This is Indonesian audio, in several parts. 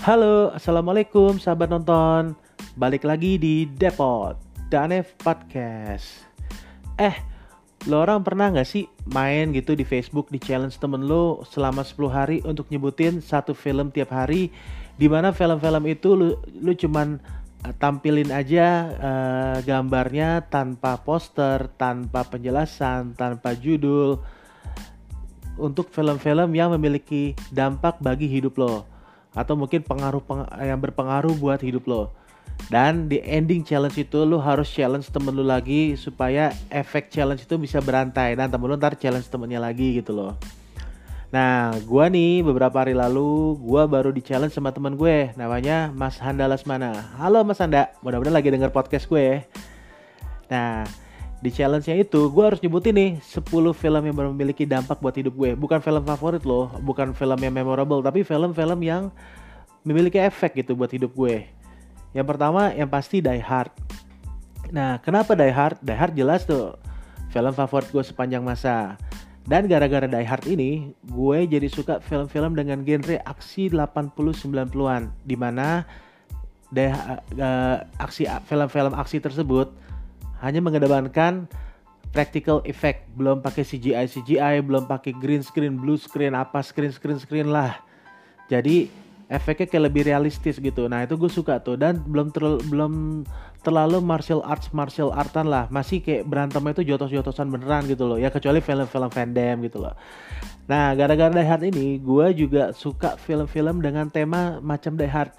Halo, Assalamualaikum sahabat nonton. Balik lagi di Depot Danev Podcast. Eh, lo orang pernah gak sih main gitu di Facebook di challenge temen lo selama 10 hari untuk nyebutin satu film tiap hari? Di mana film-film itu lu, lu cuman uh, tampilin aja uh, gambarnya tanpa poster, tanpa penjelasan, tanpa judul Untuk film-film yang memiliki dampak bagi hidup lo atau mungkin pengaruh peng yang berpengaruh buat hidup lo. Dan di ending challenge itu lo harus challenge temen lo lagi supaya efek challenge itu bisa berantai dan temen lo ntar challenge temennya lagi gitu loh. Nah, gua nih beberapa hari lalu gua baru di challenge sama temen gue namanya Mas Handa Lasmana. Halo Mas Handa, mudah-mudahan lagi denger podcast gue. Nah, di challenge-nya itu gue harus nyebutin nih 10 film yang memiliki dampak buat hidup gue. Bukan film favorit loh bukan film yang memorable tapi film-film yang memiliki efek gitu buat hidup gue. Yang pertama yang pasti Die Hard. Nah kenapa Die Hard? Die Hard jelas tuh film favorit gue sepanjang masa. Dan gara-gara Die Hard ini gue jadi suka film-film dengan genre aksi 80 90-an di mana deh uh, aksi film-film aksi tersebut hanya mengedepankan practical effect, belum pakai CGI CGI, belum pakai green screen, blue screen, apa screen screen screen lah. Jadi efeknya kayak lebih realistis gitu. Nah itu gue suka tuh dan belum terlalu belum terlalu martial arts martial artan lah. Masih kayak berantem itu jotos-jotosan beneran gitu loh. Ya kecuali film-film Van Damme gitu loh. Nah gara-gara Die Hard ini gue juga suka film-film dengan tema macam Die Hard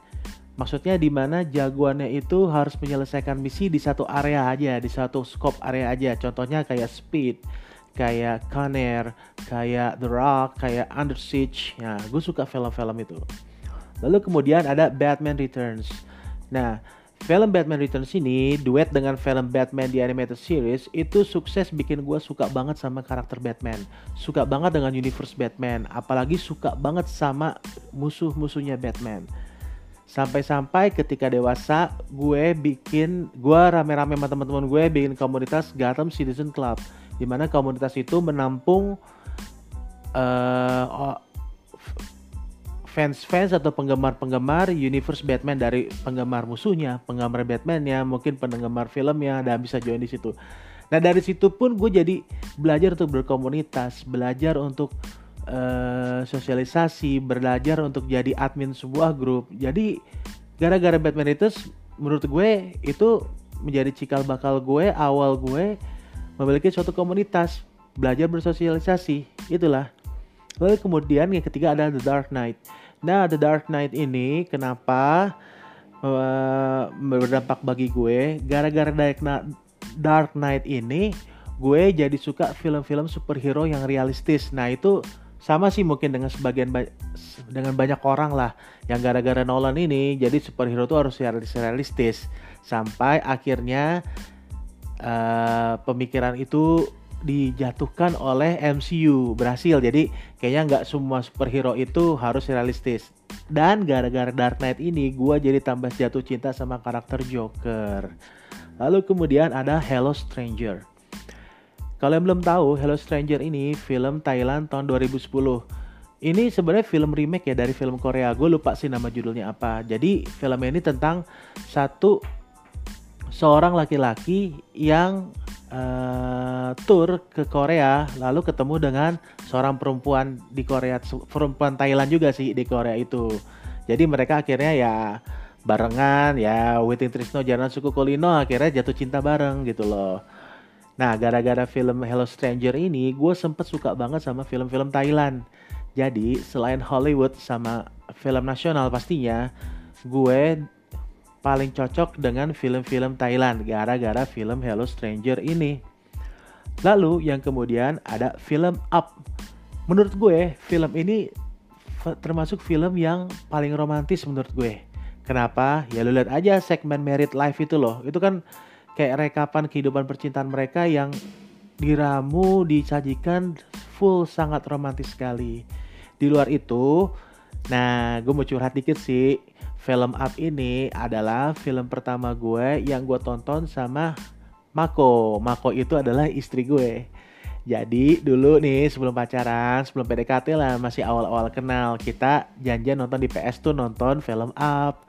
Maksudnya di mana jagoannya itu harus menyelesaikan misi di satu area aja, di satu scope area aja. Contohnya kayak Speed, kayak Conner, kayak The Rock, kayak Under Siege. Nah, gue suka film-film itu. Lalu kemudian ada Batman Returns. Nah, film Batman Returns ini duet dengan film Batman di animated series itu sukses bikin gue suka banget sama karakter Batman. Suka banget dengan universe Batman. Apalagi suka banget sama musuh-musuhnya Batman sampai-sampai ketika dewasa gue bikin gue rame-rame sama teman-teman gue bikin komunitas Gotham Citizen Club di mana komunitas itu menampung uh, fans-fans atau penggemar-penggemar universe Batman dari penggemar musuhnya, penggemar Batman ya, mungkin penggemar filmnya dan bisa join di situ. Nah dari situ pun gue jadi belajar untuk berkomunitas, belajar untuk uh, sosialisasi, belajar untuk jadi admin sebuah grup. Jadi gara-gara Batman itu menurut gue itu menjadi cikal bakal gue, awal gue memiliki suatu komunitas, belajar bersosialisasi, itulah. Lalu kemudian yang ketiga ada The Dark Knight. Nah, The Dark Knight ini kenapa uh, berdampak bagi gue? Gara-gara Dark Knight ini gue jadi suka film-film superhero yang realistis. Nah, itu sama sih mungkin dengan sebagian ba dengan banyak orang lah yang gara-gara Nolan ini jadi superhero tuh harus realistis. Sampai akhirnya uh, pemikiran itu dijatuhkan oleh MCU berhasil. Jadi kayaknya nggak semua superhero itu harus realistis. Dan gara-gara Dark Knight ini gue jadi tambah jatuh cinta sama karakter Joker. Lalu kemudian ada Hello Stranger kalau yang belum tahu, Hello Stranger ini film Thailand tahun 2010. Ini sebenarnya film remake ya dari film Korea. Gue lupa sih nama judulnya apa. Jadi film ini tentang satu seorang laki-laki yang uh, tour ke Korea lalu ketemu dengan seorang perempuan di Korea perempuan Thailand juga sih di Korea itu jadi mereka akhirnya ya barengan ya Witing Trisno Jalan Suku Kulino akhirnya jatuh cinta bareng gitu loh Nah, gara-gara film Hello Stranger ini, gue sempet suka banget sama film-film Thailand. Jadi, selain Hollywood sama film nasional pastinya, gue paling cocok dengan film-film Thailand gara-gara film Hello Stranger ini. Lalu yang kemudian ada film Up. Menurut gue, film ini termasuk film yang paling romantis menurut gue. Kenapa? Ya lu lihat aja segmen Married Life itu loh. Itu kan kayak rekapan kehidupan percintaan mereka yang diramu disajikan full sangat romantis sekali. Di luar itu nah gue mau curhat dikit sih. Film Up ini adalah film pertama gue yang gue tonton sama Mako. Mako itu adalah istri gue. Jadi dulu nih sebelum pacaran, sebelum PDKT lah masih awal-awal kenal kita janjian nonton di PS tuh nonton film Up.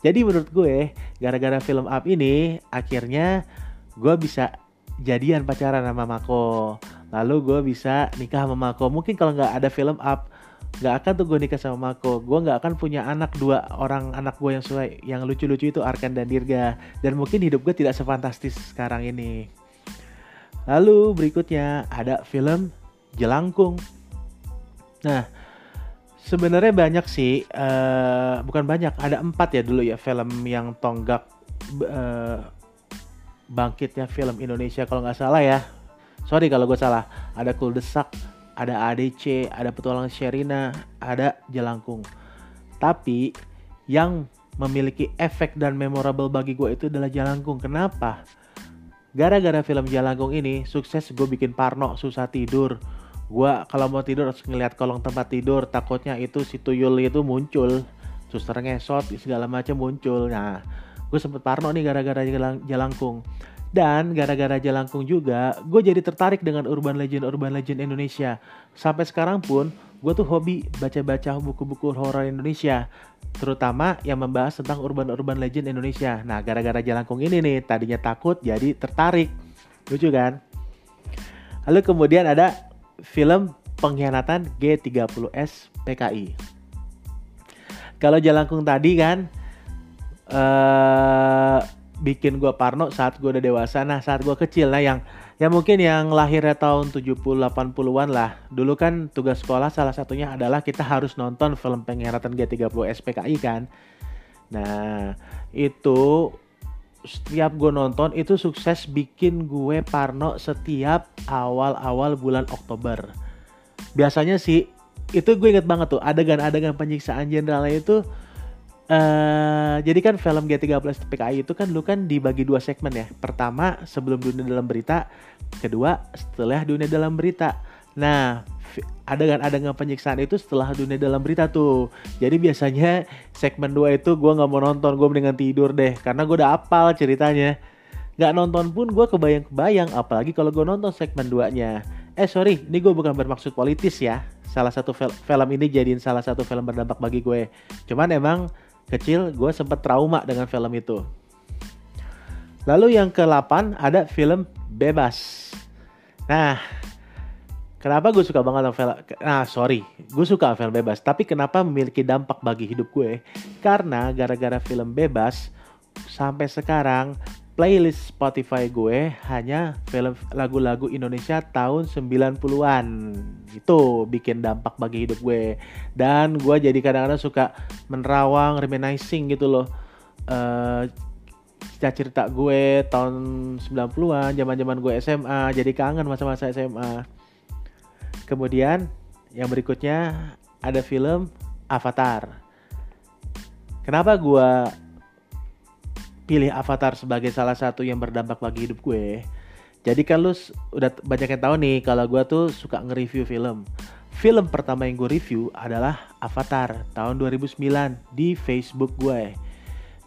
Jadi menurut gue gara-gara film Up ini akhirnya gue bisa jadian pacaran sama Mako. Lalu gue bisa nikah sama Mako. Mungkin kalau nggak ada film Up nggak akan tuh gue nikah sama Mako. Gue nggak akan punya anak dua orang anak gue yang sesuai yang lucu-lucu itu Arkan dan Dirga. Dan mungkin hidup gue tidak sefantastis sekarang ini. Lalu berikutnya ada film Jelangkung. Nah, sebenarnya banyak sih, uh, bukan banyak, ada empat ya dulu ya film yang tonggak uh, bangkitnya film Indonesia kalau nggak salah ya. Sorry kalau gue salah. Ada Kuldesak, ada ADC, ada Petualang Sherina, ada Jelangkung. Tapi yang memiliki efek dan memorable bagi gue itu adalah Jelangkung. Kenapa? Gara-gara film Jalangkung ini sukses gue bikin Parno susah tidur. Gue kalau mau tidur harus ngeliat kolong tempat tidur takutnya itu si tuyul itu muncul. Suster ngesot segala macam muncul. Nah gue sempet Parno nih gara-gara Jalangkung. Dan gara-gara Jalangkung juga, gue jadi tertarik dengan urban legend-urban legend Indonesia. Sampai sekarang pun, gue tuh hobi baca-baca buku-buku horor Indonesia terutama yang membahas tentang urban-urban legend Indonesia. Nah, gara-gara Jalangkung ini nih, tadinya takut jadi tertarik. Lucu kan? Lalu kemudian ada film pengkhianatan G30S PKI. Kalau Jalangkung tadi kan uh, bikin gue parno saat gue udah dewasa. Nah, saat gue kecil, nah yang Ya mungkin yang lahirnya tahun 70-80-an lah. Dulu kan tugas sekolah salah satunya adalah kita harus nonton film pengkhianatan G30 SPKI kan. Nah itu setiap gue nonton itu sukses bikin gue parno setiap awal-awal bulan Oktober. Biasanya sih itu gue inget banget tuh adegan-adegan penyiksaan jenderalnya itu Uh, jadi kan film G13 PKI itu kan lu kan dibagi dua segmen ya. Pertama sebelum dunia dalam berita, kedua setelah dunia dalam berita. Nah, adegan-adegan penyiksaan itu setelah dunia dalam berita tuh. Jadi biasanya segmen 2 itu gue nggak mau nonton, gue mendingan tidur deh. Karena gue udah apal ceritanya. Gak nonton pun gue kebayang-kebayang, apalagi kalau gue nonton segmen 2-nya. Eh sorry, ini gue bukan bermaksud politis ya. Salah satu film ini jadiin salah satu film berdampak bagi gue. Cuman emang kecil gue sempat trauma dengan film itu. Lalu yang ke-8 ada film Bebas. Nah, kenapa gue suka banget film Nah, sorry, gue suka film Bebas, tapi kenapa memiliki dampak bagi hidup gue? Karena gara-gara film Bebas sampai sekarang playlist Spotify gue hanya film lagu-lagu Indonesia tahun 90-an. Itu bikin dampak bagi hidup gue. Dan gue jadi kadang-kadang suka menerawang, reminiscing gitu loh. Uh, cerita-cerita gue tahun 90-an, zaman-zaman gue SMA, jadi kangen masa-masa SMA. Kemudian yang berikutnya ada film Avatar. Kenapa gue pilih Avatar sebagai salah satu yang berdampak bagi hidup gue. Jadi kan lu udah banyak yang tahu nih kalau gue tuh suka nge-review film. Film pertama yang gue review adalah Avatar tahun 2009 di Facebook gue.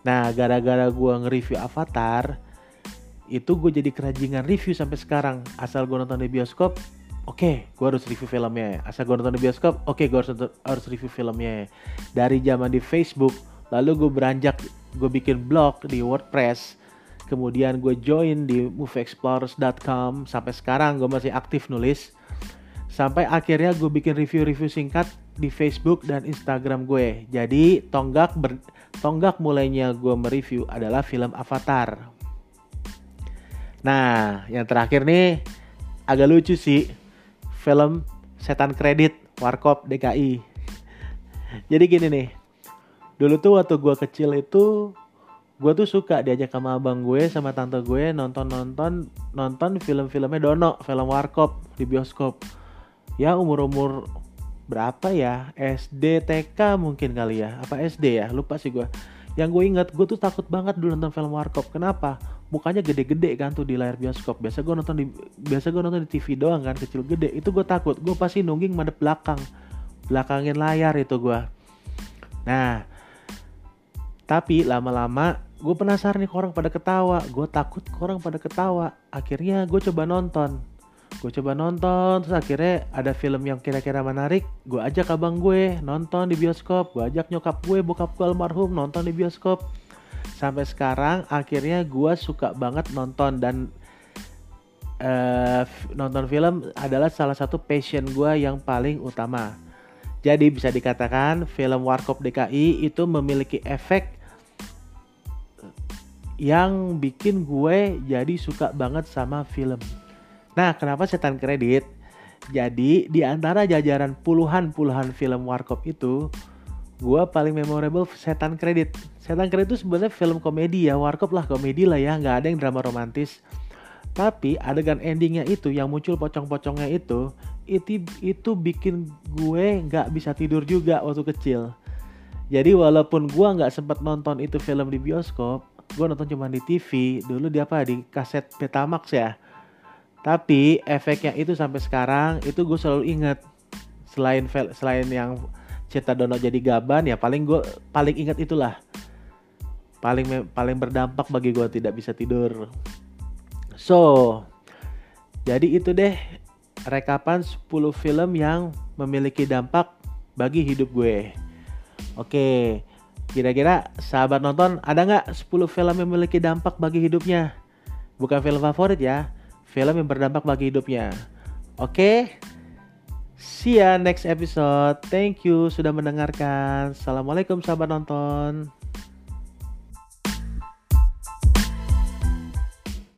Nah, gara-gara gue nge-review Avatar, itu gue jadi kerajingan review sampai sekarang. Asal gue nonton di bioskop, oke, okay, gue harus review filmnya. Asal gue nonton di bioskop, oke, okay, gue harus harus review filmnya. Dari zaman di Facebook, lalu gue beranjak gue bikin blog di WordPress. Kemudian gue join di moveexplorers.com sampai sekarang gue masih aktif nulis. Sampai akhirnya gue bikin review-review singkat di Facebook dan Instagram gue. Jadi tonggak ber, tonggak mulainya gue mereview adalah film Avatar. Nah yang terakhir nih agak lucu sih film setan kredit Warkop DKI jadi gini nih dulu tuh waktu gue kecil itu gue tuh suka diajak sama abang gue sama tante gue nonton nonton nonton film-filmnya Dono film Warkop di bioskop. Ya umur umur berapa ya? SD TK mungkin kali ya. Apa SD ya? Lupa sih gue yang gue inget gue tuh takut banget dulu nonton film Warkop. Kenapa mukanya gede-gede kan tuh di layar bioskop. Biasa gue nonton di biasa gue nonton di TV doang kan kecil gede. Itu gue takut gue pasti nungging madep belakang. Belakangin layar itu gue nah tapi lama-lama gue penasaran nih orang pada ketawa. Gue takut orang pada ketawa. Akhirnya gue coba nonton. gue coba nonton terus akhirnya ada film yang kira-kira menarik. Gue ajak abang gue nonton di bioskop. Gue ajak nyokap gue bokap gue almarhum nonton di bioskop sampai sekarang akhirnya gue suka banget nonton dan uh, nonton film adalah salah satu passion gue yang paling utama jadi bisa dikatakan film Warkop DKI itu memiliki efek yang bikin gue jadi suka banget sama film Nah, kenapa setan kredit? Jadi, di antara jajaran puluhan-puluhan film Warkop itu, gue paling memorable setan kredit. Setan kredit itu sebenarnya film komedi ya, Warkop lah komedi lah ya, nggak ada yang drama romantis. Tapi adegan endingnya itu yang muncul pocong-pocongnya itu, itu itu bikin gue nggak bisa tidur juga waktu kecil. Jadi walaupun gue nggak sempat nonton itu film di bioskop, gue nonton cuma di TV. Dulu di apa di kaset Betamax ya tapi efeknya itu sampai sekarang itu gue selalu inget selain selain yang cerita Dono jadi gaban ya paling gue paling inget itulah paling paling berdampak bagi gue tidak bisa tidur so jadi itu deh rekapan 10 film yang memiliki dampak bagi hidup gue oke kira-kira sahabat nonton ada nggak 10 film yang memiliki dampak bagi hidupnya bukan film favorit ya film yang berdampak bagi hidupnya. Oke? See ya next episode. Thank you sudah mendengarkan. Assalamualaikum sahabat nonton.